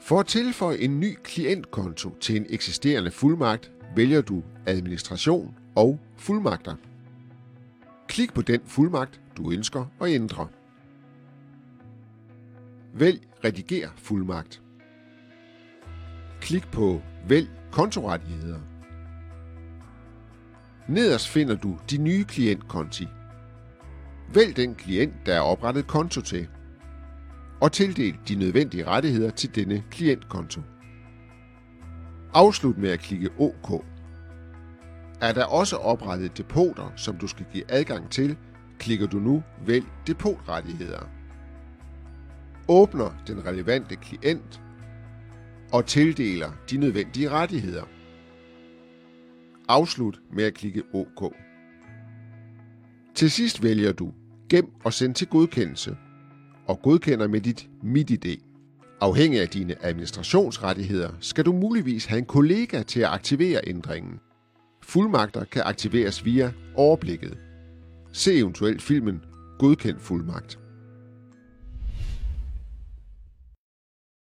For at tilføje en ny klientkonto til en eksisterende fuldmagt, vælger du Administration og Fuldmagter. Klik på den fuldmagt, du ønsker at ændre. Vælg Rediger fuldmagt. Klik på Vælg kontorettigheder. Nederst finder du de nye klientkonti. Vælg den klient, der er oprettet konto til, og tildel de nødvendige rettigheder til denne klientkonto. Afslut med at klikke OK. Er der også oprettet depoter, som du skal give adgang til, klikker du nu Vælg depotrettigheder. Åbner den relevante klient og tildeler de nødvendige rettigheder. Afslut med at klikke OK. Til sidst vælger du Gem og send til godkendelse og godkender med dit MitID. Afhængig af dine administrationsrettigheder skal du muligvis have en kollega til at aktivere ændringen. Fuldmagter kan aktiveres via overblikket. Se eventuelt filmen Godkendt fuldmagt.